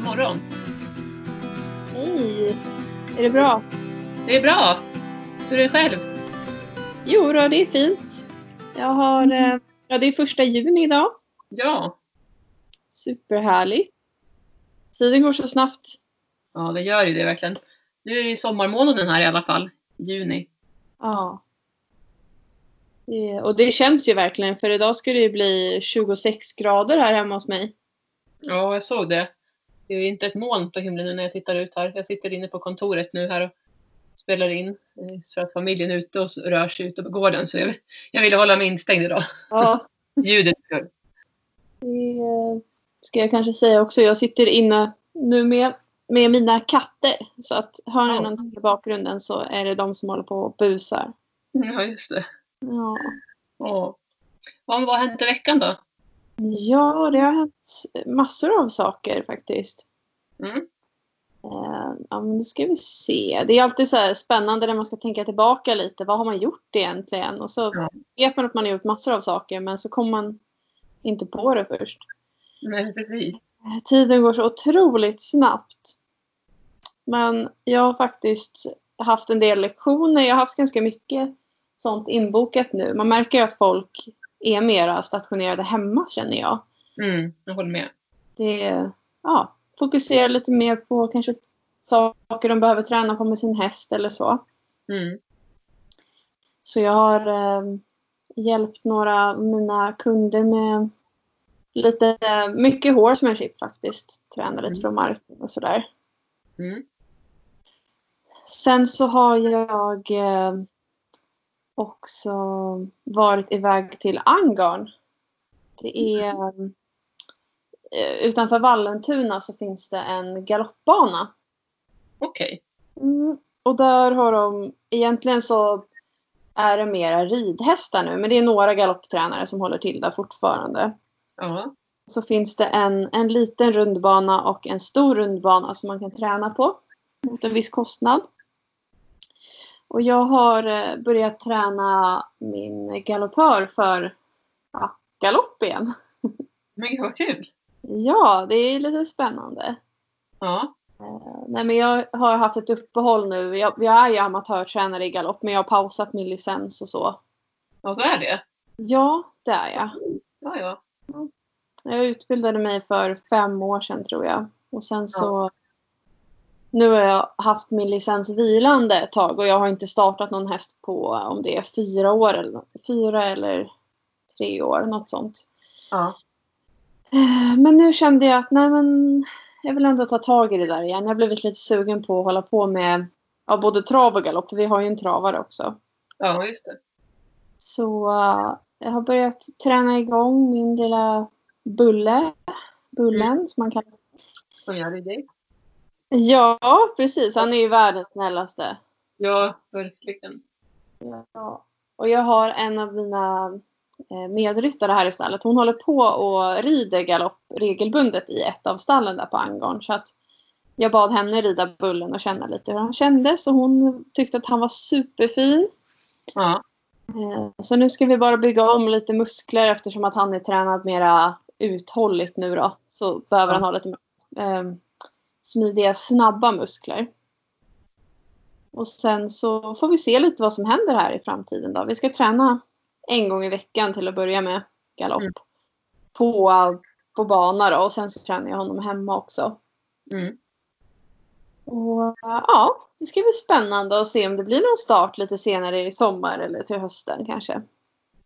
god morgon. Hej! Är det bra? Det är bra. Hur är det själv? Jo då, det är fint. Jag har, eh, ja det är första juni idag. Ja. Superhärligt. Tiden går så snabbt. Ja, det gör ju det verkligen. Nu är det ju sommarmånaden här i alla fall. Juni. Ja. Det, och det känns ju verkligen för idag ska det ju bli 26 grader här hemma hos mig. Ja, jag såg det. Det är inte ett moln på himlen när jag tittar ut här. Jag sitter inne på kontoret nu här och spelar in. eh, Så att familjen är ute och rör sig ute på gården. Så jag, jag ville hålla mig instängd idag. Ja. Ljudet skull. Det eh, ska jag kanske säga också. Jag sitter inne nu med, med mina katter. Så att hör ni Ja. någonting i bakgrunden så är det de som håller på och busar. Ja, just det. Ja. Ja. Vad vad har hänt i veckan då? Ja, det har hänt massor av saker faktiskt. Mm. Eh, ja, men nu ska vi se. Det är alltid så här spännande när man ska tänka tillbaka lite. Vad har man gjort egentligen? Och så Ja. vet man att man har gjort massor av saker men så kommer man inte på det först. Nej, precis. Eh, Tiden går så otroligt snabbt. Men jag har faktiskt haft en del lektioner. Jag har haft ganska mycket sånt inbokat nu. Man märker ju att folk är mera stationerade hemma känner jag. Mm, jag håller med. det ja, fokuserar lite mer på kanske saker de behöver träna på med sin häst eller så. Mm. Så jag har eh, hjälpt några av mina kunder med lite mycket horsemanship faktiskt. Träna lite från marken och sådär. Mm. Sen så har jag eh, också varit iväg till Angarn. Det är eh, utanför Vallentuna så finns det en galoppbana. Okej. Mm. Och där har de, egentligen så är det mera ridhästar nu, men det är några galopptränare som håller till där fortfarande. Ja. Så finns det en, en liten rundbana och en stor rundbana som man kan träna på mot en viss kostnad. Och jag har eh, börjat träna min galoppör för ja, galopp igen. Men gud vad kul. Ja, det är lite spännande. Ja. Eh, Nej, men jag har haft ett uppehåll nu. Jag, jag är ju amatörtränare i galopp, men jag har pausat min licens och så. Ja, så är det. Ja, det är jag. Ja, ja. Jag utbildade mig för fem år sedan tror jag. Och sen så... Nu har jag haft min licens vilande ett tag och jag har inte startat någon häst på om det är fyra år eller, fyra eller tre år, något sånt. Ja. Eh, Men nu kände jag att nej men jag vill ändå ta tag i det där igen. Jag har blivit lite sugen på att hålla på med ja, både trav och galopp, för vi har ju en travare också. Ja, just det. Så eh, jag har börjat träna igång min lilla Bulle. Bullen som man kallar Som gör det dig. Ja, precis. Han är ju världens snällaste. Ja, verkligen. Ja. Och jag har en av mina medryttare här i stallet. Hon håller på och rider galopp regelbundet i ett av stallen där på Angarn. Så att jag bad henne rida Bullen och känna lite hur han kändes. Och hon tyckte att han var superfin. Ja. Eh, Så nu ska vi bara bygga om lite muskler eftersom att han är tränad mera uthålligt nu då. Så behöver Ja. han ha lite eh, smidiga, snabba muskler. Och sen så får vi se lite vad som händer här i framtiden då. Vi ska träna en gång i veckan till att börja med galopp. Mm. På, på bana då och sen så tränar jag honom hemma också. Mm. Och ja, det ska bli spännande att se om det blir någon start lite senare i sommar eller till hösten kanske.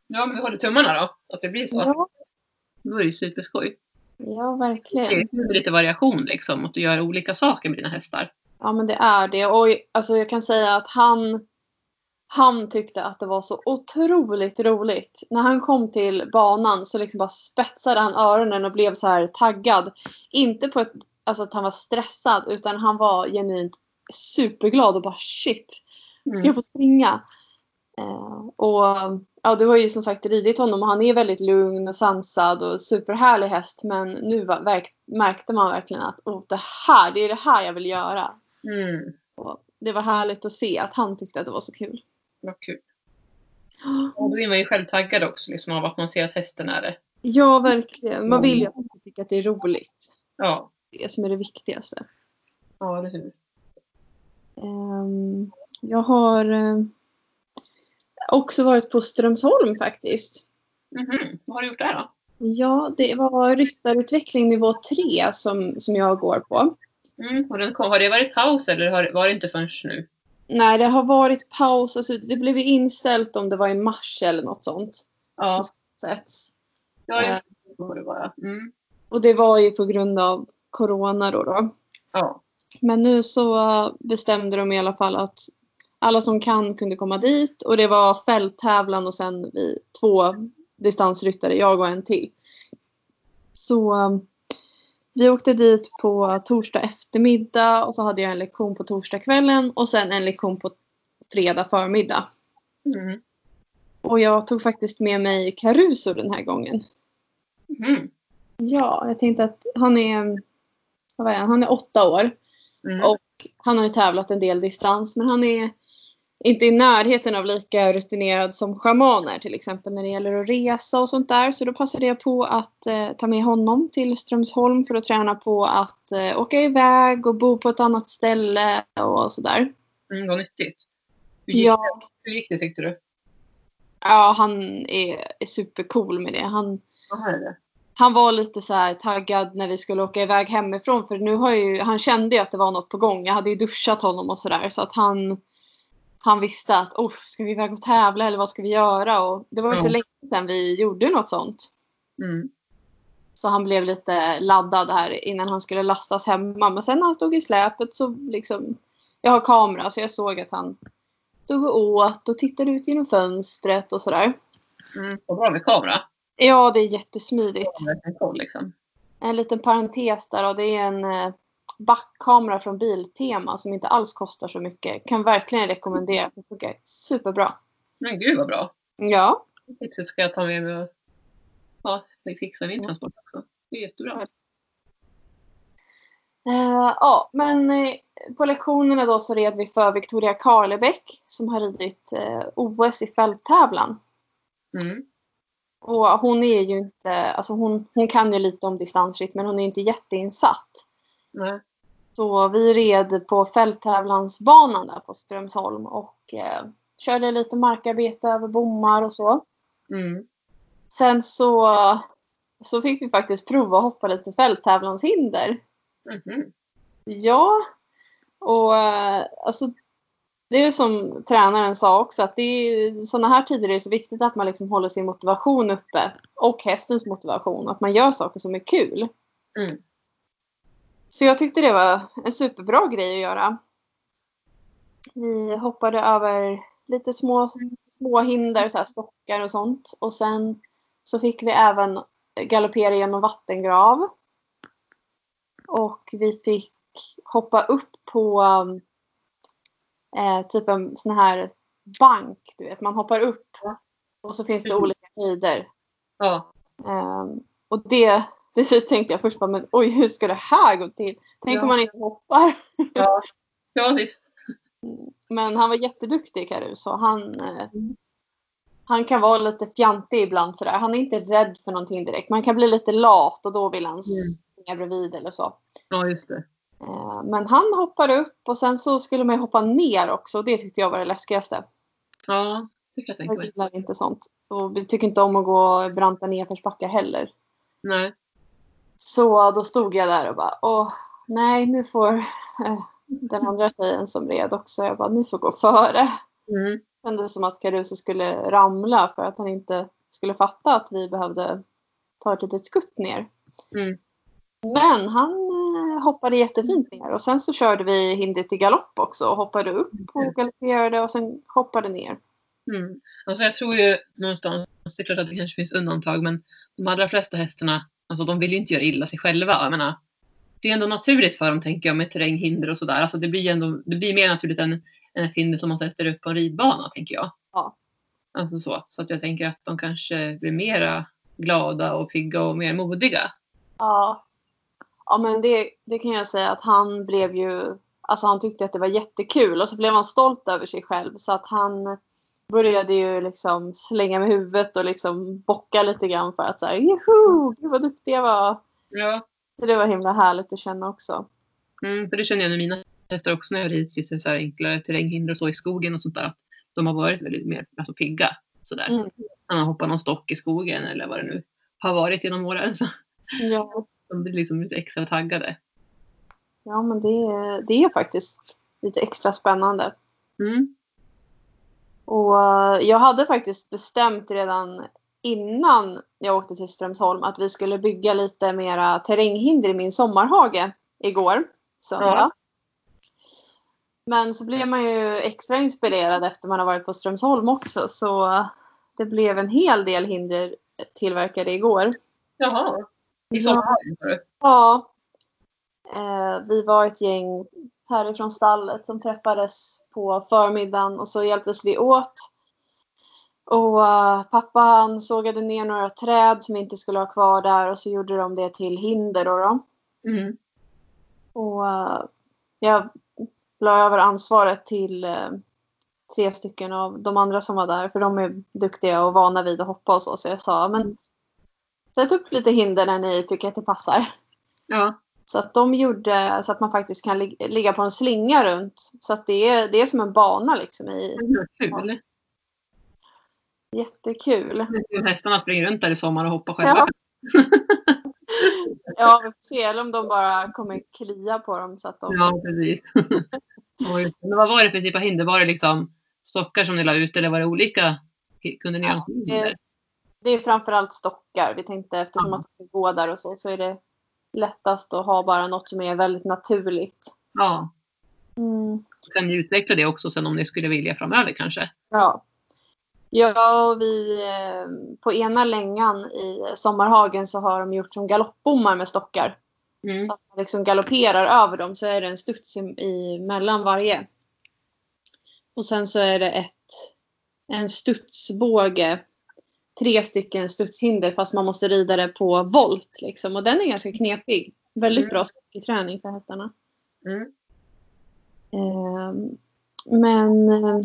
Ja, men vi håller tummarna då. Att det blir så. Ja, det ju superskoj. ja Det verkligen. är lite variation liksom. Att du gör olika saker med dina hästar. Ja, men det är det. Och alltså, jag kan säga att han, han tyckte att det var så otroligt roligt. När han kom till banan så liksom bara spetsade han öronen och blev så här taggad. Inte på ett, alltså att han var stressad utan han var genuint superglad och bara shit, ska jag få springa? Eh, och ja, du har ju som sagt ridit honom och han är väldigt lugn och sansad och superhärlig häst. Men nu var, märkte man verkligen att oh, det här, det är det här jag vill göra. Mm. Det var härligt att se att han tyckte att det var så kul. Vad kul. Och då är man ju själv taggad också liksom, av att man ser att hästen är det. Ja, verkligen. Man vill ju att ska tycka att det är roligt. Ja, det som är det viktigaste. Ja, eller hur. Ehm, jag har eh, också varit på Strömsholm faktiskt. Mhm. Vad har du gjort där då? Ja, det var ryttarutveckling nivå 3 som, som jag går på. Mm. Och den kom, har det varit paus eller har, var det inte förrän nu? Nej, det har varit paus. Alltså, det blev inställt om det var i mars eller något sånt. Ja, Sätts. ja Eh. jag får det vara. Mm. Och det var ju på grund av corona då. då. Ja. Men nu så bestämde de i alla fall att alla som kan kunde komma dit och det var fälttävlan och sen vi två distansryttare, jag och en till. Så vi åkte dit på torsdag eftermiddag och så hade jag en lektion på torsdagskvällen och sen en lektion på fredag förmiddag. Mm. Och jag tog faktiskt med mig Caruso den här gången. Mm. Ja, jag tänkte att han är, vad är han? han är åtta år. Mm. Och han har ju tävlat en del distans men han är inte i närheten av lika rutinerad som schamaner till exempel när det gäller att resa och sånt där. Så då passade jag på att eh, ta med honom till Strömsholm för att träna på att eh, åka iväg och bo på ett annat ställe och sådär. Mm, vad nyttigt. Hur gick, Ja, det? Hur gick det tyckte du? ja han är, är supercool med det. Han, det? han var lite så här taggad när vi skulle åka iväg hemifrån för nu har ju, han kände ju att det var något på gång. Jag hade ju duschat honom och sådär så att han han visste att oh, ska vi iväg och tävla eller vad ska vi göra? Och det var ju så länge sedan vi gjorde något sånt. Mm. Så han blev lite laddad här innan han skulle lastas hemma. Men sen när han stod i släpet så liksom, jag har kamera så jag såg att han stod och åt och tittade ut genom fönstret och sådär. Mm. Vad bra med kamera. Ja, det är jättesmidigt. Verkligen koll liksom. En liten parentes där och det är en eh, backkamera från Biltema som inte alls kostar så mycket. Kan verkligen rekommendera. Det funkar superbra. Men gud vad bra. Ja, Tipset ska jag ta med mig och ja, fixa min transport också. Det är jättebra. Eh, ja, men eh, på lektionerna då så red vi för Victoria Karlebäck som har ridit eh, OS i fälttävlan. Mm. Och hon är ju inte, alltså hon, hon kan ju lite om distansritt men hon är inte jätteinsatt. Så vi red på fälttävlansbanan där på Strömsholm och eh, körde lite markarbete över bommar och så. Mm. Sen så, så fick vi faktiskt prova att hoppa lite fälttävlanshinder. Mhm. Ja, och eh, alltså det är som tränaren sa också att det är sådana här tider är det så viktigt att man liksom håller sin motivation uppe och hästens motivation. Att man gör saker som är kul. Mm. Så jag tyckte det var en superbra grej att göra. Vi hoppade över lite små, små hinder, så här stockar och sånt. Och sen så fick vi även galoppera genom vattengrav. Och vi fick hoppa upp på eh, typ en sån här bank. Du vet, man hoppar upp och så finns det olika höjder. Ja. Ehm, och det, det så tänkte jag först bara, men oj hur ska det här gå till? Tänk Ja. om man inte hoppar. Ja. Ja, visst. Men han var jätteduktig Caruso. Han, eh, han kan vara lite fjantig ibland sådär. Han är inte rädd för någonting direkt. Man kan bli lite lat och då vill han springa bredvid eller så. Ja, just det. Eh, Men han hoppade upp och sen så skulle man ju hoppa ner också. och Det tyckte jag var det läskigaste. Ja, det kan jag tänka Jag mig. gillar inte sånt. Och vi tycker inte om att gå branta nedförsbackar heller. Nej. Så då stod jag där och bara åh nej nu får eh, den andra tjejen som red också. Jag bara ni får gå före. Mm. Det kändes som att Caruso skulle ramla för att han inte skulle fatta att vi behövde ta ett litet skutt ner. Mm. Men han eh, hoppade jättefint ner och sen så körde vi hindret i galopp också och hoppade upp och galopperade och sen hoppade ner. Mm. Alltså jag tror ju någonstans, det är klart att det kanske finns undantag, men de allra flesta hästarna, alltså de vill ju inte göra illa sig själva. Jag menar, det är ändå naturligt för dem, tänker jag, med terränghinder och sådär. Alltså det blir ändå, det blir mer naturligt än, än ett hinder som man sätter upp på en ridbana, tänker jag. Ja. Alltså så. Så att jag tänker att de kanske blir mera glada och pigga och mer modiga. Ja, ja men det, det kan jag säga att han blev ju, alltså han tyckte att det var jättekul och så blev han stolt över sig själv så att han började ju liksom slänga med huvudet och liksom bocka lite grann för att säga juhu, gud vad duktig jag var. Ja. Så det var himla härligt att känna också. Mm, för det känner jag med mina hästar också när jag ridit lite så här enklare terränghinder och så i skogen och sånt där. De har varit väldigt mer alltså, pigga. Sådär. Mm. När man hoppar någon stock i skogen eller vad det nu har varit genom åren. Så Ja, de blir liksom lite extra taggade. ja men det, är- det är faktiskt lite extra spännande. Mm. Och eh, jag hade faktiskt bestämt redan innan jag åkte till Strömsholm att vi skulle bygga lite mera terränghinder i min sommarhage igår, söndag. Ja. Men så blev man ju extra inspirerad efter man har varit på Strömsholm också. Så det blev en hel del hinder tillverkade igår. Jaha. I Ja. sommarhagen du? Ja. Eh, vi var ett gäng härifrån stallet som träffades på förmiddagen och så hjälptes vi åt. Och eh, pappa han sågade ner några träd som inte skulle ha kvar där och så gjorde de det till hinder. Då då. Mm. Och eh, jag la över ansvaret till eh, tre stycken av de andra som var där för de är duktiga och vana vid att hoppa och så. Så jag sa, men sätt upp lite hinder när ni tycker att det passar. Ja. Så att de gjorde så att man faktiskt kan lig- ligga på en slinga runt. Så att det är, det är som en bana liksom. I, Kul. jättekul. Hästarna springer runt där i sommar och hoppar själva. Ja. Ja, vi får se eller om de bara kommer klia på dem så att de... Ja, precis. Men vad var det för typ av hinder? Var det liksom stockar som ni la ut eller var det olika? Kunde ni Ja, göra hinder? Det är framförallt stockar. Vi tänkte eftersom Ja. att de går där och så, så är det lättast att ha bara något som är väldigt naturligt. Ja. Mm. Kan ni utveckla det också sen om ni skulle vilja framöver kanske? Ja. Ja, och vi eh, på ena längan i sommarhagen så har de gjort som galoppbommar med stockar. Mm. Så att man liksom galopperar över dem så är det en studs i, i mellan varje. Och sen så är det ett, en studsbåge. Tre stycken studshinder fast man måste rida det på volt. Liksom. Och den är ganska knepig. Väldigt Mm. bra styrketräning för hästarna. Mm. Ehm, men eh,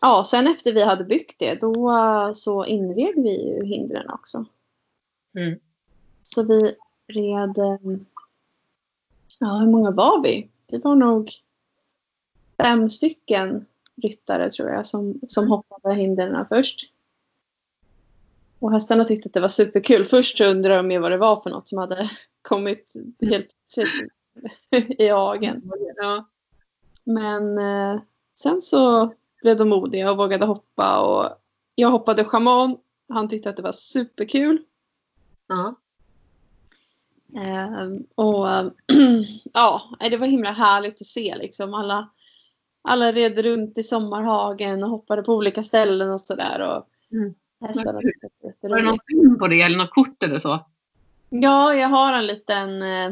ja, sen efter vi hade byggt det då eh, så invig vi ju hindren också. Mm. Så vi red... eh, Ja, hur många var vi? Vi var nog fem stycken ryttare tror jag som, som hoppade hindren först. Och hästarna tyckte att det var superkul. Först så undrade de ju vad det var för något som hade kommit helt plötsligt i hagen. Ja. Men eh, sen så blev de modiga och vågade hoppa. Och jag hoppade schaman. Han tyckte att det var superkul. Ja. Ehm, och ja, det var himla härligt att se liksom. Alla, alla red runt i sommarhagen och hoppade på olika ställen och sådär. Mm. Hästarna var det någon film på det eller något kort eller så? Ja, jag har en liten eh,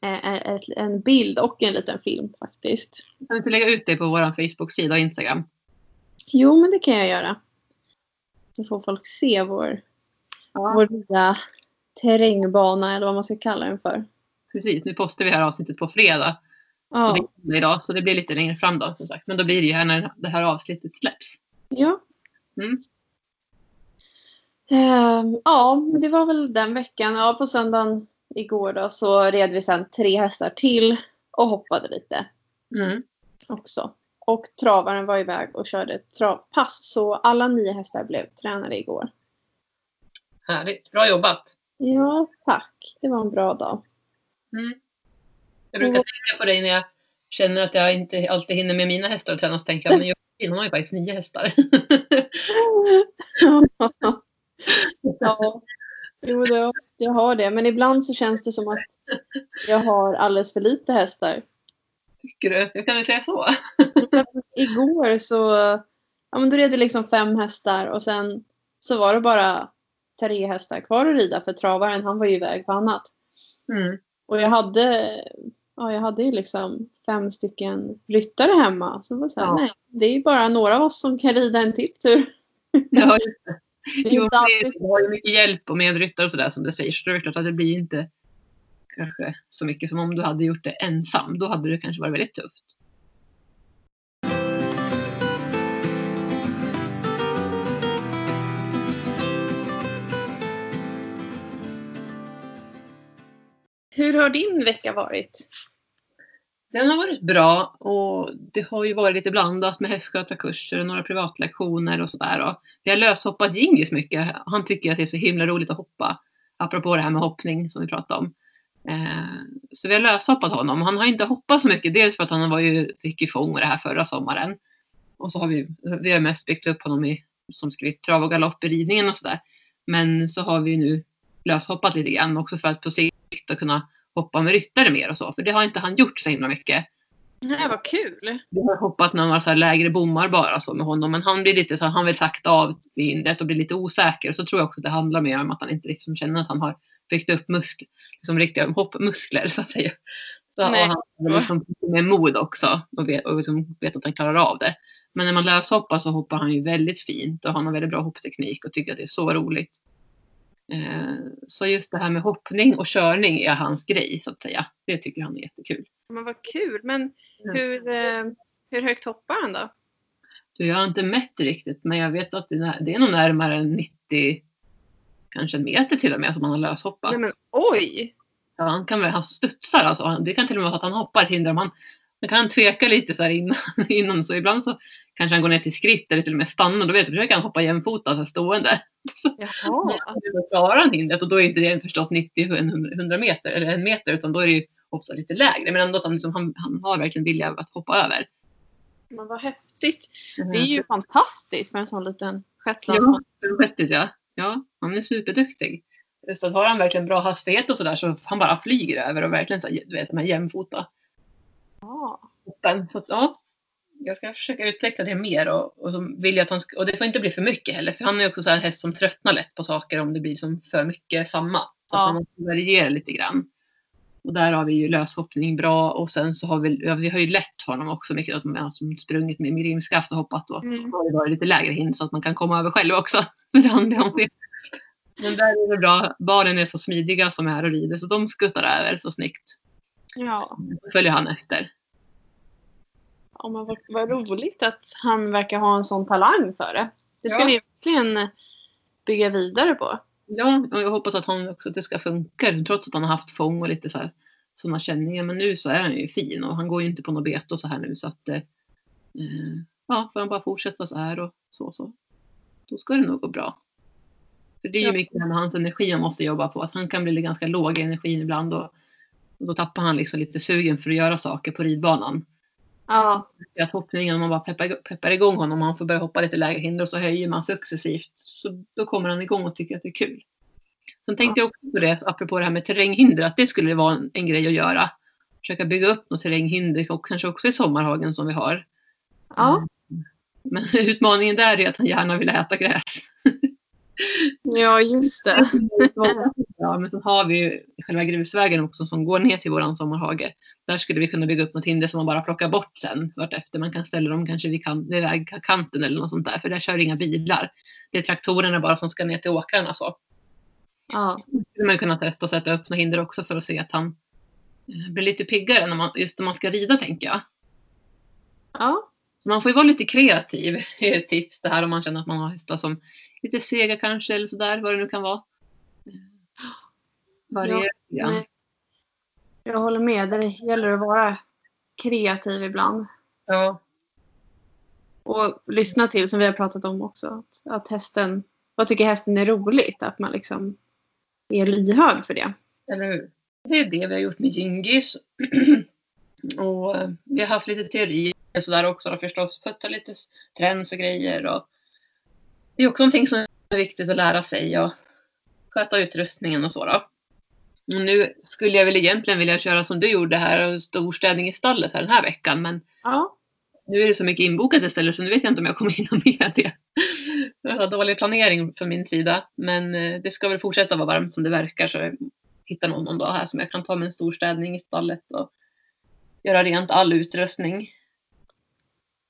eh, ett- en bild och en liten film faktiskt. Kan vi inte lägga ut det på vår Facebook-sida och Instagram? Jo, men det kan jag göra. Så får folk se vår, Ja. vår lilla terrängbana eller vad man ska kalla den för. Precis, nu postar vi det här avsnittet på fredag. Och Ja. det är idag, så det blir lite längre fram då som sagt. Men då blir det ju här när det här avsnittet släpps. ja. Mm. Ehm, ja, det var väl den veckan. Ja, på söndagen igår då så red vi sen tre hästar till och hoppade lite Mm. också. Och travaren var iväg och körde ett travpass så alla nio hästar blev tränade igår. Härligt, bra jobbat. Ja, tack. Det var en bra dag. Mm. Jag brukar tänka på dig när jag känner att jag inte alltid hinner med mina hästar och träna. Så tänker jag, men Josefin hon har ju faktiskt nio hästar. ja, jo, det, jag har det. Men ibland så känns det som att jag har alldeles för lite hästar. Tycker du? Jag kan väl säga så? Igår så ja, men då red vi liksom fem hästar och sen så var det bara tre hästar kvar att rida för travaren han var ju iväg på annat. Mm. Och jag hade, ja, jag hade ju liksom fem stycken ryttare hemma. Så det var så här, Ja. nej, det är ju bara några av oss som kan rida en till tur. Ja, just det. Det Jo, du har ju mycket hjälp och medryttare och sådär som du säger. Så det är klart att det blir inte kanske så mycket som om du hade gjort det ensam. Då hade det kanske varit väldigt tufft. Hur har din vecka varit? Den har varit bra och det har ju varit lite blandat med hästskötarkurser och några privatlektioner och sådär. Vi har löshoppat Gingis mycket. Han tycker att det är så himla roligt att hoppa. Apropå det här med hoppning som vi pratade om. Eh, så vi har löshoppat honom. Han har inte hoppat så mycket. Dels för att han var ju, fick ju fång och det här förra sommaren. Och så har vi, vi har mest byggt upp honom i, som skritt, trav och galopp i ridningen och sådär. Men så har vi nu löshoppat lite grann också för att på sikt kunna hoppa med ryttare mer och så. För det har inte han gjort så himla mycket. Nej, vad kul. Vi har hoppat några så lägre bommar bara så med honom. Men han blir lite så han vill sakta av hindret och blir lite osäker. Så tror jag också att det handlar mer om att han inte liksom känner att han har byggt upp musk, liksom riktiga hoppmuskler så att säga. Så Nej. han har liksom med mod också och vet, och liksom vet att han klarar av det. Men när man löshoppar så hoppar han ju väldigt fint och han har väldigt bra hoppteknik och tycker att det är så roligt. Eh, så just det här med hoppning och körning är hans grej så att säga. Det tycker han är jättekul. Men vad kul. Men hur, eh, hur högt hoppar han då? jag har inte mätt riktigt men jag vet att det är nog närmare 90 kanske en meter till och med som han har löshoppat. Nej, men, oj! Ja, han kan han studsar alltså. Det kan till och med vara att han hoppar hinder. Man, man kan tveka lite så här innan, innan så ibland så kanske han går ner till skritt eller till och med stannar. Då vet du, försöker han hoppa jämfota så stående. Jaha. Då klarar han hindret och då är inte det förstås 90-100 meter eller en meter utan då är det ju ofta lite lägre. Men ändå att han, liksom, han, han har verkligen vilja att hoppa över. Men vad häftigt. Det är ju fantastiskt med en sån liten shetlandsmås. Ja, ja. Ja, han är superduktig. Att har han verkligen bra hastighet och sådär så han bara flyger över och verkligen så du vet, med jämfota. Ja. Så att, ja, jag ska försöka utveckla det mer och, och, vill att han ska, och det får inte bli för mycket heller för han är också så en häst som tröttnar lätt på saker om det blir som för mycket samma. Så ja. att man måste variera lite grann. Och där har vi ju löshoppning bra och sen så har vi, ja, vi har ju lätt honom också mycket. Att man har sprungit med, med rimskaft och hoppat och mm. har det varit lite lägre hinder så att man kan komma över själv också. Men där är det bra. Barnen är så smidiga som är här och rider så de skuttar över så snyggt. Ja. Då följer han efter. Ja, men vad, vad roligt att han verkar ha en sån talang för det. Det ska ja. ni verkligen bygga vidare på. Ja, och jag hoppas att han också att det ska funka trots att han har haft fång och lite så här sådana känningar. Men nu så är han ju fin och han går ju inte på något bete och så här nu så att eh, ja, får han bara fortsätta så här och så så. Då ska det nog gå bra. För det är ju mycket med hans energi han måste jobba på. Att han kan bli ganska låg i energin ibland och, och då tappar han liksom lite sugen för att göra saker på ridbanan. Ja. Att hoppningen, om man bara peppar, peppar igång honom och han får börja hoppa lite lägre hinder och så höjer man successivt. Så då kommer han igång och tycker att det är kul. Sen tänkte ja. jag också på det, apropå det här med terränghinder, att det skulle vara en, en grej att göra. Försöka bygga upp något terränghinder och kanske också i sommarhagen som vi har. Ja. Men utmaningen där är att han gärna vill äta gräs. Ja, just det. ja, men sen har vi ju själva grusvägen också som går ner till våran sommarhage. Där skulle vi kunna bygga upp något hinder som man bara plockar bort sen vartefter. Man kan ställa dem kanske vid, kan, vid vägkanten eller något sånt där. För där kör inga bilar. Det är traktorerna bara som ska ner till åkrarna så. Ja. Så skulle man kunna testa att sätta upp något hinder också för att se att han eh, blir lite piggare när man, just när man ska rida tänker jag. Ja. Så man får ju vara lite kreativ. Är ett tips det här om man känner att man har hästar som lite sega kanske eller sådär, vad det nu kan vara. Variera ja, Jag håller med. Det gäller att vara kreativ ibland. Ja. Och lyssna till, som vi har pratat om också, att, att hästen, vad tycker hästen är roligt? Att man liksom är lyhörd för det. Eller hur? Det är det vi har gjort med Gingis. och eh, vi har haft lite teori och sådär också då, förstås. Putta lite trends och grejer och det är också någonting som är viktigt att lära sig och sköta utrustningen och så då. Nu skulle jag väl egentligen vilja köra som du gjorde här och storstädning i stallet här den här veckan men ja. nu är det så mycket inbokat istället så nu vet jag inte om jag kommer hinna med det. Jag har dålig planering från min sida men eh, det ska väl fortsätta vara varmt som det verkar så jag hittar någon, någon dag här som jag kan ta med en storstädning i stallet och göra rent all utrustning.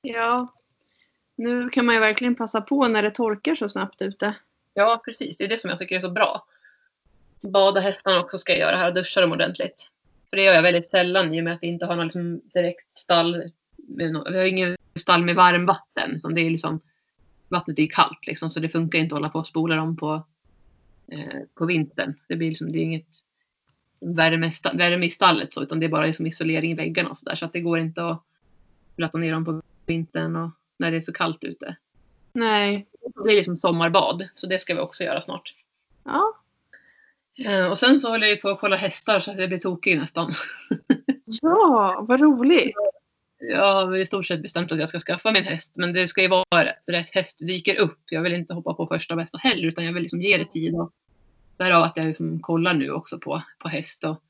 Ja, nu kan man ju verkligen passa på när det torkar så snabbt ute. Ja, precis. Det är det som jag tycker är så bra. Bada hästarna också ska jag göra här och duscha dem ordentligt. För det gör jag väldigt sällan i och med att vi inte har något liksom direkt stall. Vi har ingen stall med varmvatten. det är liksom, vattnet är kallt liksom, så det funkar inte att hålla på och spola dem på, eh, på vintern. Det blir liksom, det är inget, värme, värme i stallet så, utan det är bara liksom isolering i väggarna och sådär. Så att det går inte att platta ner dem på vintern och när det är för kallt ute. Nej. Det är liksom sommarbad, så det ska vi också göra snart. Ja. Eh, Och sen så håller jag ju på att kolla hästar så att jag blir tokig nästan. Ja, vad roligt. Jag har i stort sett bestämt att jag ska skaffa min häst, men det ska ju vara rätt, häst dyker upp. Jag vill inte hoppa på första bästa heller, utan jag vill liksom ge det tid. Och därav att jag liksom kollar nu också på, på häst. Och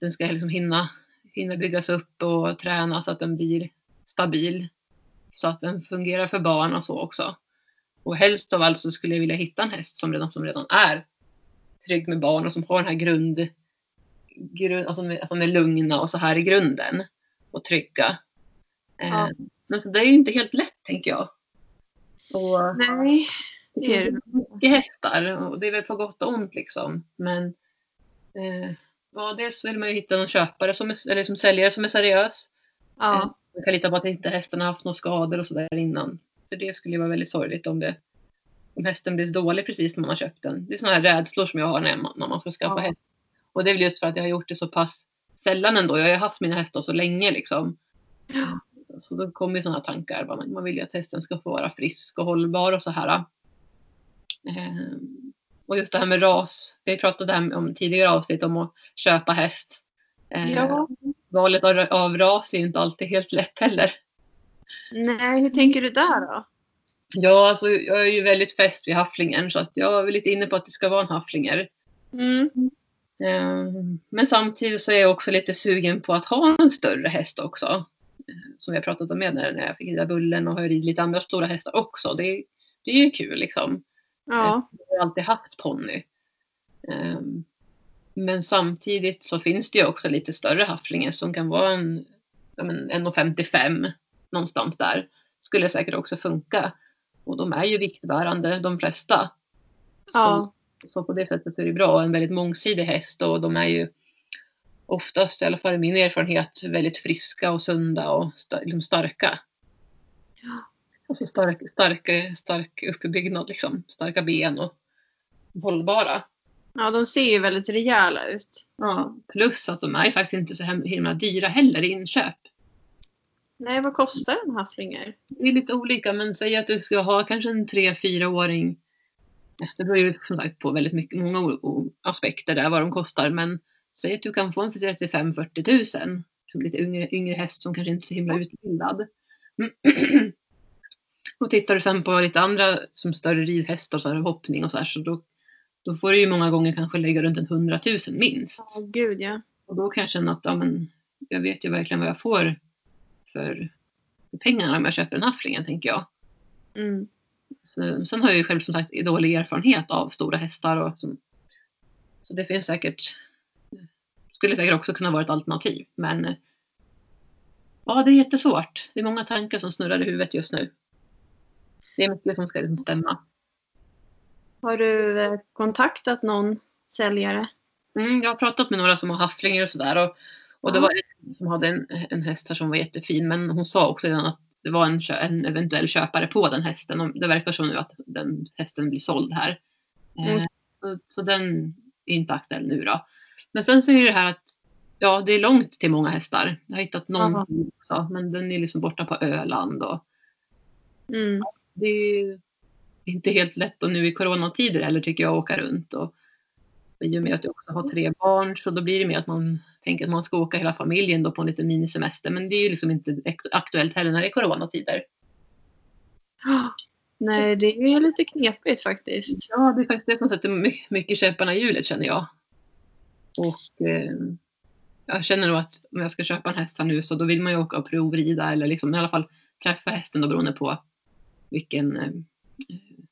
den ska liksom hinna, hinna byggas upp och träna så att den blir stabil. Så att den fungerar för barn och så också. Och helst av allt så skulle jag vilja hitta en häst som redan, som redan är trygg med barn och som har den här grund, grund alltså, med, alltså med lugna och så här i grunden och trygga. Ja. Eh, Men så det är ju inte helt lätt tänker jag. Och Nej. det är mycket hästar och det är väl på gott och ont liksom. Men eh, ja, dels vill man ju hitta någon köpare som är, eller som säljare som är seriös. Ja. Man kan lita på att inte hästen har haft några skador och sådär innan. För det skulle ju vara väldigt sorgligt om det hästen blir dålig precis när man har köpt den. Det är sådana här rädslor som jag har när man, när man ska skaffa Ja. häst. Och det är väl just för att jag har gjort det så pass sällan ändå. Jag har ju haft mina hästar så länge liksom. Ja. Så då kommer ju sådana tankar. Man, man vill ju att hästen ska få vara frisk och hållbar och så här. Ehm, och just det här med ras. Vi pratade här om tidigare avsnitt om att köpa häst. Ehm, ja. Valet av, av ras är ju inte alltid helt lätt heller. Nej, hur tänker du där då? Ja, alltså jag är ju väldigt fäst vid hafflingen så att jag är lite inne på att det ska vara en hafflinger. Mm. Ehm, Men samtidigt så är jag också lite sugen på att ha en större häst också. Ehm, Som jag pratat om med när jag fick rida Bullen och har ridit lite andra stora hästar också. Det, det är ju kul liksom. Ja. Jag har alltid haft ponny. Ehm, Men samtidigt så finns det ju också lite större hafflingar som kan vara en, ja, men 1,55 någonstans där. Skulle säkert också funka. Och de är ju viktbärande de flesta. Ja. Så på det sättet så är det bra. En väldigt mångsidig häst och de är ju oftast, i alla fall i min erfarenhet, väldigt friska och sunda och liksom starka. Ja. Alltså stark, stark, stark uppbyggnad liksom. Starka ben och hållbara. Ja, de ser ju väldigt rejäla ut. Ja, plus att de är faktiskt inte så himla dyra heller i inköp. Nej, vad kostar en hafflinger? Det är lite olika men säg att du ska ha kanske en 3-4-åring. Det beror ju som sagt på väldigt mycket, många aspekter där vad de kostar men säg att du kan få en för 35-40 000, Som lite yngre, yngre häst som kanske inte är så himla utbildad. och tittar du sen på lite andra som större ridhästar och så här, hoppning och så här så då, då får du ju många gånger kanske lägga runt en 100 000 minst. Ja, gud ja. Och då kan jag känna att ja, men, jag vet ju verkligen vad jag får för, pengarna om jag köper en hafflingen, tänker jag. Mm. Så, sen har jag ju själv som sagt dålig erfarenhet av stora hästar. Och som, så det finns säkert, skulle säkert också kunna vara ett alternativ. Men ja, det är jättesvårt. Det är många tankar som snurrar i huvudet just nu. Det är mycket som ska liksom stämma. Har du eh, kontaktat någon säljare? Mm, jag har pratat med några som har hafflingar och sådär. Och, det Ja. var en som hade en, en häst här som var jättefin. Men hon sa också redan att det var en, en eventuell köpare på den hästen. Och det verkar som nu att den hästen blir såld här. Mm. Eh, så, så den är inte aktuell nu då. Men sen så är det här att ja, det är långt till många hästar. Jag har hittat någon Jaha. också. Men den är liksom borta på Öland. Och Mm. det är inte helt lätt och nu i coronatider heller tycker jag att åka runt. Och i och med att jag också har tre barn så då blir det mer att man tänker att man ska åka hela familjen då på en liten minisemester. Men det är ju liksom inte ak- aktuellt heller när det är coronatider. Nej, det är lite knepigt faktiskt. Ja, det är faktiskt det som sätter my- mycket käpparna i hjulet känner jag. Och eh, jag känner nog att om jag ska köpa en häst här nu så då vill man ju åka och provrida eller liksom i alla fall träffa hästen då beroende på vilken eh,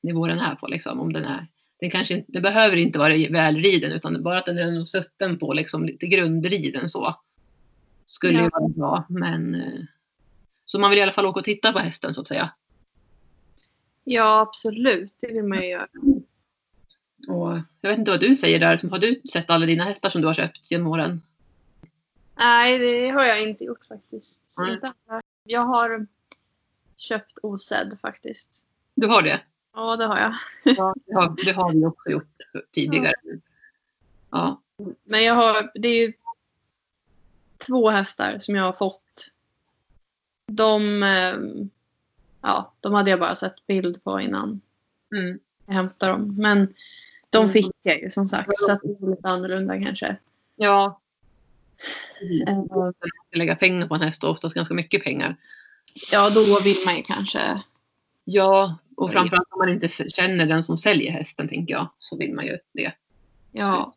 nivå den är på liksom. Om den är den kanske inte, det behöver inte vara välriden utan bara att den är sutten på liksom lite grundriden så. Skulle ju Ja. vara bra men eh, så man vill i alla fall åka och titta på hästen så att säga. Ja, absolut. Det vill man ju göra. Och jag vet inte vad du säger där. Har du sett alla dina hästar som du har köpt genom åren? Nej, det har jag inte gjort faktiskt. Alla. Jag har köpt osedd faktiskt. Du har det? Ja, det har jag. Ja, det har, det har vi också gjort tidigare. Ja, Men jag har, det är två hästar som jag har fått. De, eh, ja, de hade jag bara sett bild på innan Mm. jag hämtade dem. Men de Mm. fick jag ju som sagt. Så att det är lite annorlunda kanske. Ja. Eh, Man ska lägga pengar på en häst och oftast ganska mycket pengar. Ja, då vill man ju kanske. Ja, och framförallt om man inte känner den som säljer hästen tänker jag, så vill man ju det. Ja,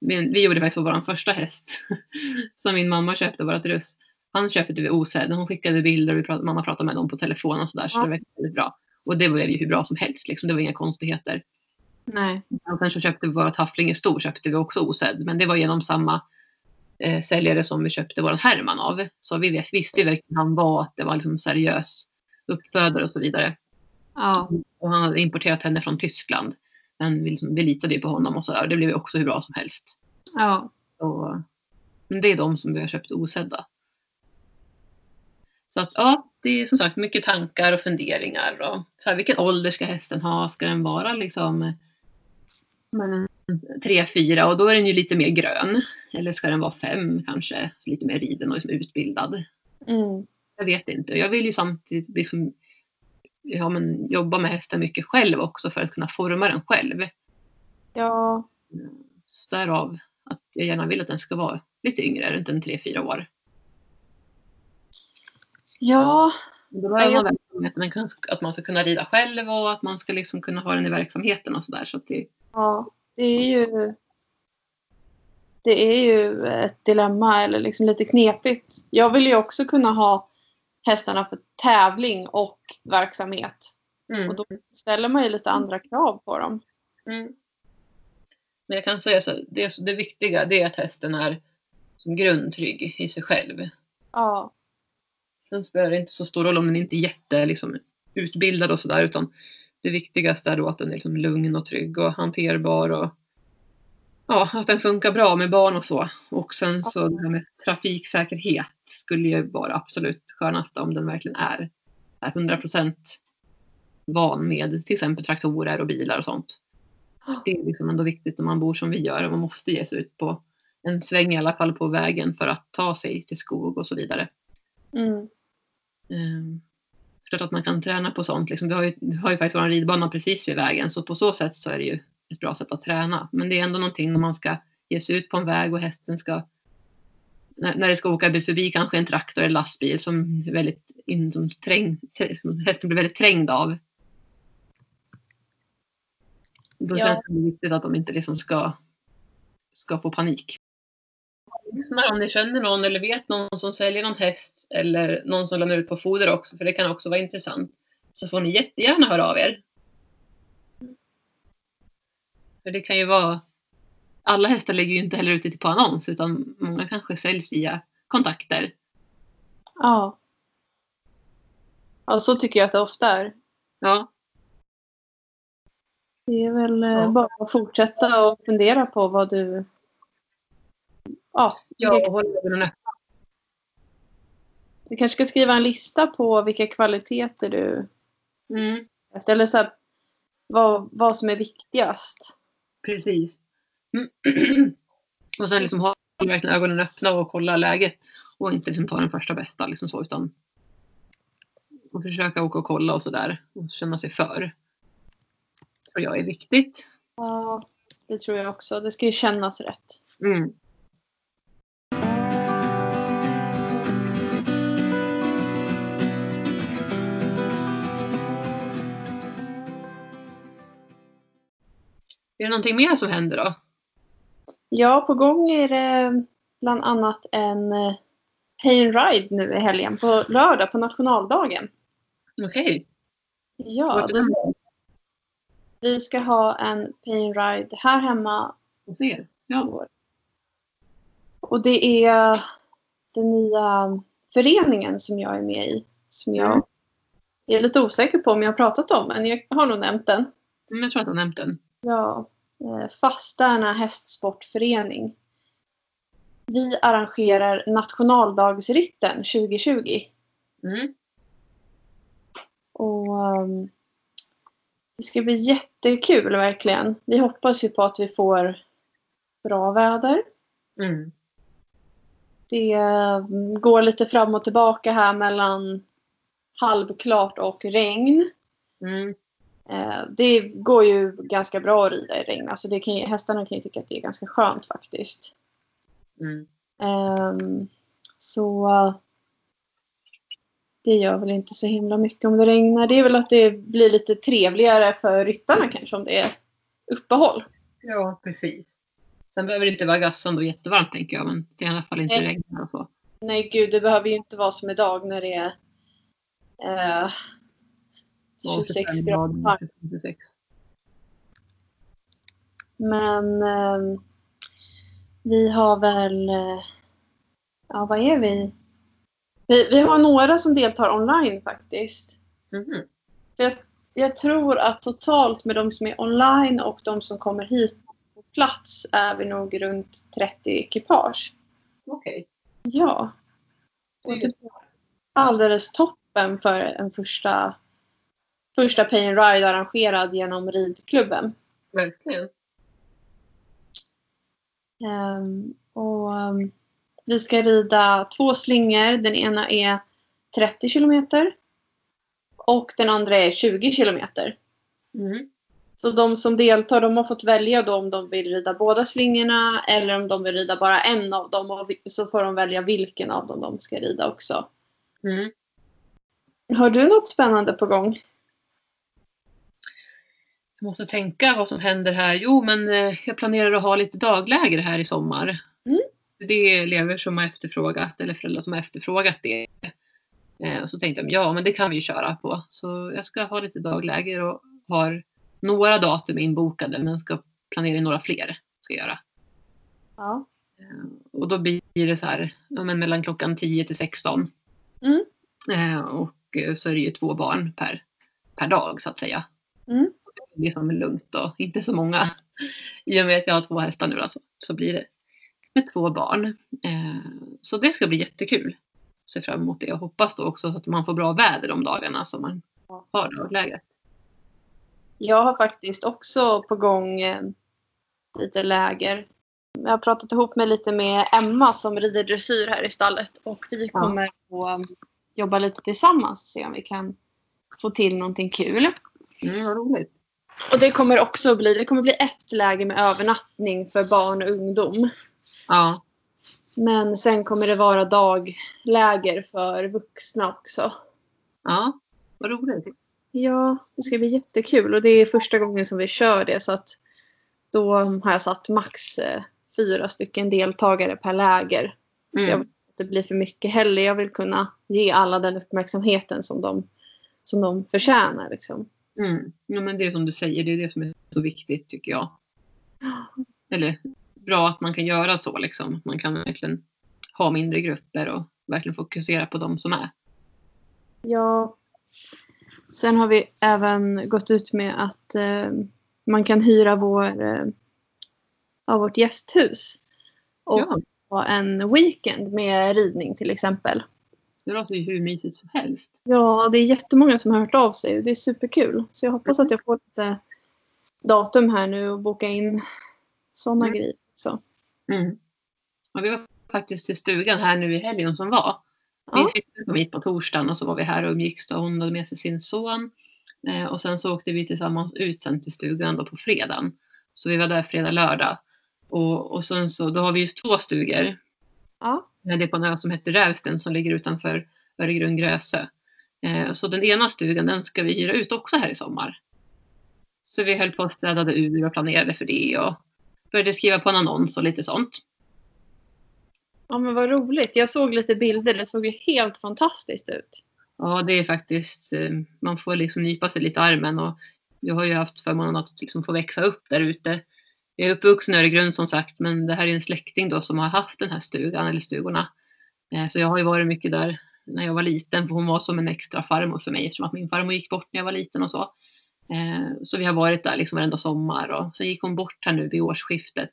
Men vi gjorde faktiskt vår första häst som min mamma köpte, vårat russ. Han köpte vi osedd. Hon skickade bilder och vi pratade, mamma pratade med dem på telefon och sådär. Så Ja. det var väldigt bra. Och det blev ju hur bra som helst. Liksom. Det var inga konstigheter. nej. Och sen så köpte vi våra tafflinge stor köpte vi också osedd. Men det var genom samma eh, säljare som vi köpte vår Herman av. Så vi visste ju verkligen han var att det var liksom seriös uppfödare och så vidare. Ja, Och han hade importerat henne från Tyskland. Men vi, liksom, vi litade på honom och så där. Det blev ju också hur bra som helst. ja, Och men det är de som vi har köpt osedda. Så att ja, det är som sagt mycket tankar och funderingar. Och så här, vilken ålder ska hästen ha? Ska den vara liksom men, tre, fyra och då är den ju lite mer grön. Eller ska den vara fem kanske? Så lite mer riden och liksom utbildad. mm, Jag vet inte. Jag vill ju samtidigt liksom, ja, men, jobba med hästen mycket själv också för att kunna forma den själv. ja, Så därav att jag gärna vill att den ska vara lite yngre, runt en tre, fyra år. ja, Då behöver man verkligen att man, kan, att man ska kunna rida själv och att man ska liksom kunna ha den i verksamheten och sådär. Så att det, ja. Det är ju det är ju ett dilemma eller liksom lite knepigt. Jag vill ju också kunna ha hästarna för tävling och verksamhet. mm, Och då ställer man ju lite andra krav på dem. mm. Men jag kan säga så det, det viktiga det är att hästen är som grundtrygg i sig själv. Ja, Sen spelar det inte så stor roll om den inte är jätte liksom, utbildad och sådär utan det viktigaste är då att den är liksom lugn och trygg och hanterbar och ja, att den funkar bra med barn och så. Och sen så det här med trafiksäkerhet skulle ju vara absolut skönaste om den verkligen är, är 100% van med till exempel traktorer och bilar och sånt. Det är liksom ändå viktigt när man bor som vi gör och man måste ge sig ut på en sväng i alla fall på vägen för att ta sig till skog och så vidare. mm, Um, klart att man kan träna på sånt. Liksom, vi, har ju, vi har ju faktiskt vår ridbana precis vid vägen så på så sätt så är det ju ett bra sätt att träna. Men det är ändå någonting när man ska ge sig ut på en väg och hästen ska när, när det ska åka förbi kanske en traktor eller lastbil som är väldigt in, som träng, som hästen blir väldigt trängd av. Då Ja. känns det viktigt att de inte liksom ska, ska få panik. Om ni känner någon eller vet någon som säljer någon häst eller någon som lämnar ut på foder också, för det kan också vara intressant. Så får ni jättegärna höra av er. För det kan ju vara... Alla hästar lägger ju inte heller ut det på annons, utan många kanske säljs via kontakter. ja. Ja, så tycker jag att det ofta är. Ja, Det är väl eh, Ja. bara att fortsätta och fundera på vad du... Ja, jag håller ögonen öppna. du kanske ska skriva en lista på vilka kvaliteter du... Mm, Eller så här, vad, vad som är viktigast. precis. Mm. Och sen liksom hålla verkligen ögonen öppna och kolla läget. Och inte liksom ta den första bästa liksom så, utan och försöka åka och kolla och sådär. Och känna sig för. För jag är viktigt. Ja, det tror jag också. Det ska ju kännas rätt. Mm. Är det någonting mer som händer då? Ja, på gång är det bland annat en eh, Pay and Ride nu i helgen. På lördag, på nationaldagen. Okej. Ja, Vart är då, vi ska ha en Pay and Ride här hemma Hos er? Ja. Och det är den nya föreningen som jag är med i. Som jag Mm. är lite osäker på om jag har pratat om, men jag har nog nämnt den. Jag tror att jag har nämnt den. Ja, eh, Fastärna hästsportförening. Vi arrangerar nationaldagsritten 2020. Mm. Och ehm, det ska bli jättekul verkligen. Vi hoppas ju på att vi får bra väder. Mm. Det mm, går lite fram och tillbaka här mellan halvklart och regn. Mm. Eh, Det går ju ganska bra att rida i regn. Alltså det kan, ju- hästarna kan ju tycka att det är ganska skönt faktiskt. Mm. Ehm, Så det gör väl inte så himla mycket om det regnar. Det är väl att det blir lite trevligare för ryttarna kanske om det är uppehåll. Ja, precis. Sen behöver det inte vara gassande och jättevarmt tänker jag, men det är i alla fall inte Nej. regn och så. Nej gud, det behöver ju inte vara som idag när det är eh, 26 grader varmt. 26. Men ehm, vi har väl... eh, Ja, vad är vi? vi? Vi har några som deltar online faktiskt. Mhm. Jag, jag tror att totalt med de som är online och de som kommer hit på plats är vi nog runt 30 ekipage. Okej. Ja. Och det är alldeles toppen för en första, första pay and ride arrangerad genom ridklubben. Verkligen. Ehm, och ehm, vi ska rida två slingor. Den ena är 30 kilometer och den andra är 20 kilometer. Mm. Så de som deltar de har fått välja då om de vill rida båda slingorna eller om de vill rida bara en av dem. Och så får de välja vilken av dem de ska rida också. Mm. Har du något spännande på gång? Jag måste tänka vad som händer här. Jo, men eh, jag planerar att ha lite dagläger här i sommar. Mm. Det är elever som har efterfrågat, eller föräldrar som har efterfrågat det. Eh, och så tänkte jag, ja men det kan vi ju köra på. Så jag ska ha lite dagläger och har några datum inbokade men ska planera in några fler. Ska göra. Ja. Eh, Och då blir det så här, ja, men mellan klockan 10 till 16. Mm. Och så är det ju två barn per, per dag så att säga. Mm. Det är som är lugnt och inte så många. I och med att jag har två hästar nu då, så, så blir det med två barn. Eh, så det ska bli jättekul. Ser fram emot det och hoppas då också att man får bra väder de dagarna som man har daglägret. Jag har faktiskt också på gång eh, lite läger. Jag har pratat ihop mig lite med Emma som rider dressyr här i stallet och vi Ja. kommer att um, jobba lite tillsammans och se om vi kan få till någonting kul. Mm, vad roligt. Och det kommer också bli, det kommer bli ett läger med övernattning för barn och ungdom. Ja, Men sen kommer det vara dagläger för vuxna också. ja, vad roligt. Ja, det ska bli jättekul och det är första gången som vi kör det så att då har jag satt max eh, fyra stycken deltagare per läger. Jag Mm. vill inte att det blir för mycket heller. Jag vill kunna ge alla den uppmärksamheten som de, som de förtjänar. Liksom. Mm. Ja, men det är som du säger, det är det som är så viktigt tycker jag. Eller bra att man kan göra så liksom. Man kan verkligen ha mindre grupper och verkligen fokusera på de som är. Ja. Sen har vi även gått ut med att eh, man kan hyra vår, eh, vårt gästhus. Och Ja, ha en weekend med ridning till exempel. Det låter ju hur mysigt som helst. Ja, det är jättemånga som har hört av sig. Det är superkul. Så jag hoppas att jag får lite datum här nu och boka in sådana Mm. grejer också. Mm. Och vi var faktiskt till stugan här nu i helgen som var. Ja. Min syster kom hit på torsdagen och så var vi här och umgicks och hon hade med sig sin son. Eh, och sen så åkte vi tillsammans ut sen till stugan då på fredagen. Så vi var där fredag, lördag. Och, och sen så, då har vi ju två stugor. Ja. Det är på en ö som heter Rävsten som ligger utanför Öregrund Grösö. Eh, så den ena stugan den ska vi hyra ut också här i sommar. Så vi höll på och städade ur och planerade för det och började skriva på en annons och lite sånt. ja, men vad roligt. Jag såg lite bilder. Det såg ju helt fantastiskt ut. Ja, det är faktiskt, eh, man får liksom nypa sig lite i armen och jag har ju haft förmånen att liksom få växa upp där ute. Jag är uppvuxen i Öregrund som sagt, men det här är en släkting då som har haft den här stugan eller stugorna. Eh, Så jag har ju varit mycket där när jag var liten, för hon var som en extra farmor för mig eftersom att min farmor gick bort när jag var liten och så. Eh, Så vi har varit där liksom varenda sommar och sen gick hon bort här nu vid årsskiftet.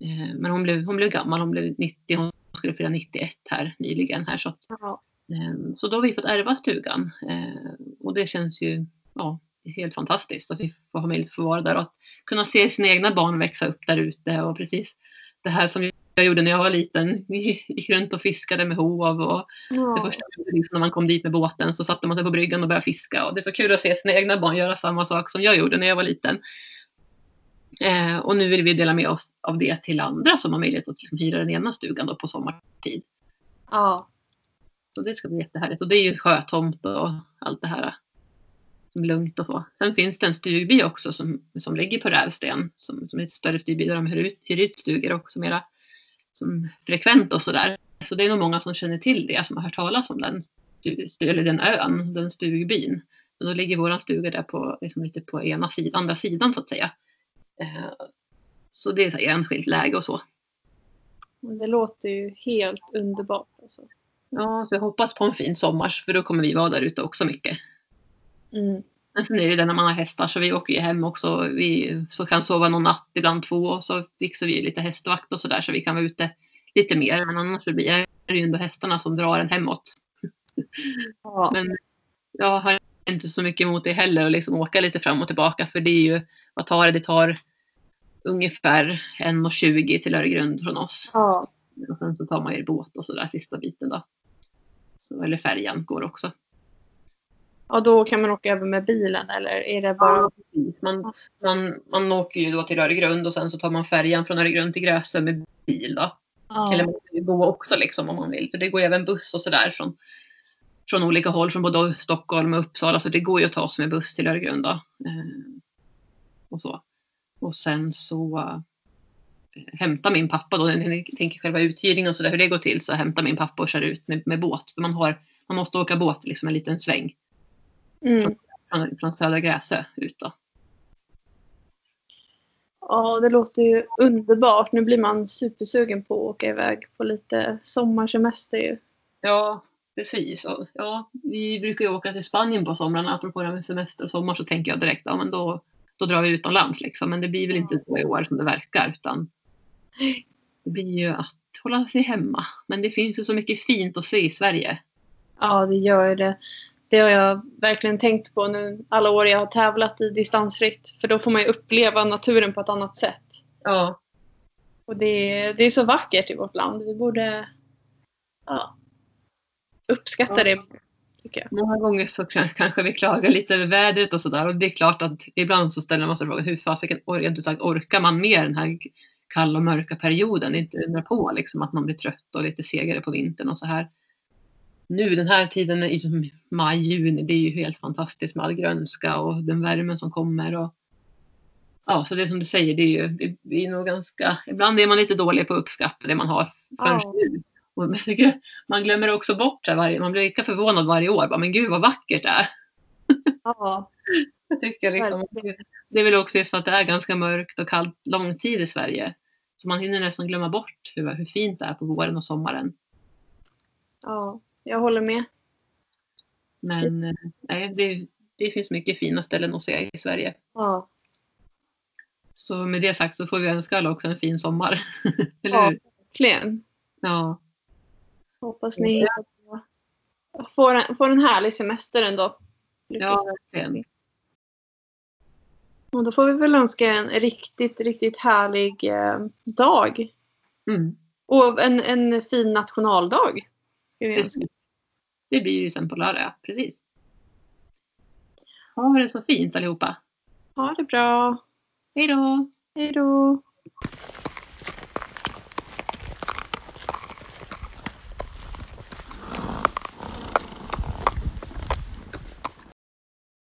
Eh, Men hon blev, hon blev gammal, hon blev 90, hon skulle fylla 91 här nyligen här så att Så då har vi fått ärva stugan. Och det känns ju ja, helt fantastiskt att vi får ha möjlighet att få vara där och att kunna se sina egna barn växa upp där ute och precis det här som jag gjorde när jag var liten. Gick runt och fiskade med hov och Ja. det första liksom när man kom dit med båten så satte man sig på bryggan och började fiska och det är så kul att se sina egna barn göra samma sak som jag gjorde när jag var liten. Eh, och nu vill vi dela med oss av det till andra som har möjlighet att liksom hyra den ena stugan då på sommartid. ja. Så det ska bli jättehärligt. Och det är ju sjötomt och allt det här. Lugnt och så. Sen finns det en stugby också som, som ligger på Rävsten. Som, som är ett större stugby där de hyr ut, hyr ut stugor också mera som frekvent och sådär. Så det är nog många som känner till det som har hört talas om den, eller den ön, den stugbyn. Och då ligger våran stuga där på, liksom lite på ena sidan, andra sidan så att säga. Eh, Så det är så här enskilt läge och så. Men Det låter ju helt underbart. Alltså. Ja, så jag hoppas på en fin sommar för då kommer vi vara där ute också mycket. Mm. Men sen är det ju det när man har hästar så vi åker ju hem också. Vi så kan sova någon natt, ibland två. Och så fixar vi lite hästvakt och sådär så vi kan vara ute lite mer. Men annars så blir det ju ändå hästarna som drar en hemåt. Ja. Men jag har inte så mycket emot det heller att liksom åka lite fram och tillbaka. För det är ju, vad tar det? Det tar ungefär 1,20 till Öregrund från oss. ja. Och sen så tar man ju båt och sådär sista biten då. Så, eller färjan går också. Ja, då kan man åka över med bilen eller är det bara... Ja, precis. Man, man, man åker ju då till Öregrund och sen så tar man färjan från Öregrund till Gräsö med bil då. Ja. Eller man kan ju gå också liksom om man vill. För det går ju även buss och sådär från, från olika håll. Från både Stockholm och Uppsala. Så det går ju att ta sig med buss till Öregrund då. Eh, och så. Och sen så eh, hämtar min pappa då. När ni tänker själva uthyrning och sådär hur det går till. Så hämtar min pappa och kör ut med, med båt. För man, har, man måste åka båt liksom en liten sväng. Mm. Från, från Södra Gräsö ut då. ja, det låter ju underbart. Nu blir man supersugen på att åka iväg på lite sommarsemester ju. Ja, precis. Ja, vi brukar ju åka till Spanien på somrarna. Apropå det här med semester och sommar så tänker jag direkt, ja men då, då drar vi utomlands liksom. Men det blir väl inte så i år som det verkar utan det blir ju att hålla sig hemma. Men det finns ju så mycket fint att se i Sverige. Ja, det gör ju det. Det har jag verkligen tänkt på nu alla år jag har tävlat i distansritt. För då får man ju uppleva naturen på ett annat sätt. Ja, Och det, är- det är så vackert i vårt land. Vi borde ja, uppskatta Ja. det. Tycker jag. många gånger så kanske vi klagar lite över vädret och sådär. Och det är klart att ibland så ställer man sig frågan hur fasiken or- rent ut sagt orkar man med den här kalla och mörka perioden? Det är inte undra på liksom att man blir trött och lite segare på vintern och så här. Nu den här tiden i maj, juni, det är ju helt fantastiskt med all grönska och den värmen som kommer. Och, ja, så det är som du säger, det är ju det vi är nog ganska, ibland är man lite dålig på att uppskatta det man har förrän Ja. nu. Och man glömmer också bort det varje, man blir lika förvånad varje år. Bara, men gud vad vackert det är. Ja, Jag tycker liksom, det är väl också just för att det är ganska mörkt och kallt lång tid i Sverige. Så man hinner nästan glömma bort hur, hur fint det är på våren och sommaren. ja, jag håller med. Men eh, nej, det, det finns mycket fina ställen att se i Sverige. Ja, Så med det sagt så får vi önska alla också en fin sommar. Eller Ja. hur? verkligen. Ja. Hoppas ni får en, får en härlig semester ändå. ja, verkligen. Och då får vi väl önska en riktigt, riktigt härlig eh, dag. Mm. Och en, en fin nationaldag. Det blir ju sen på lördag, precis. Ha det så fint allihopa. Ha det bra. Hej då! Hej då.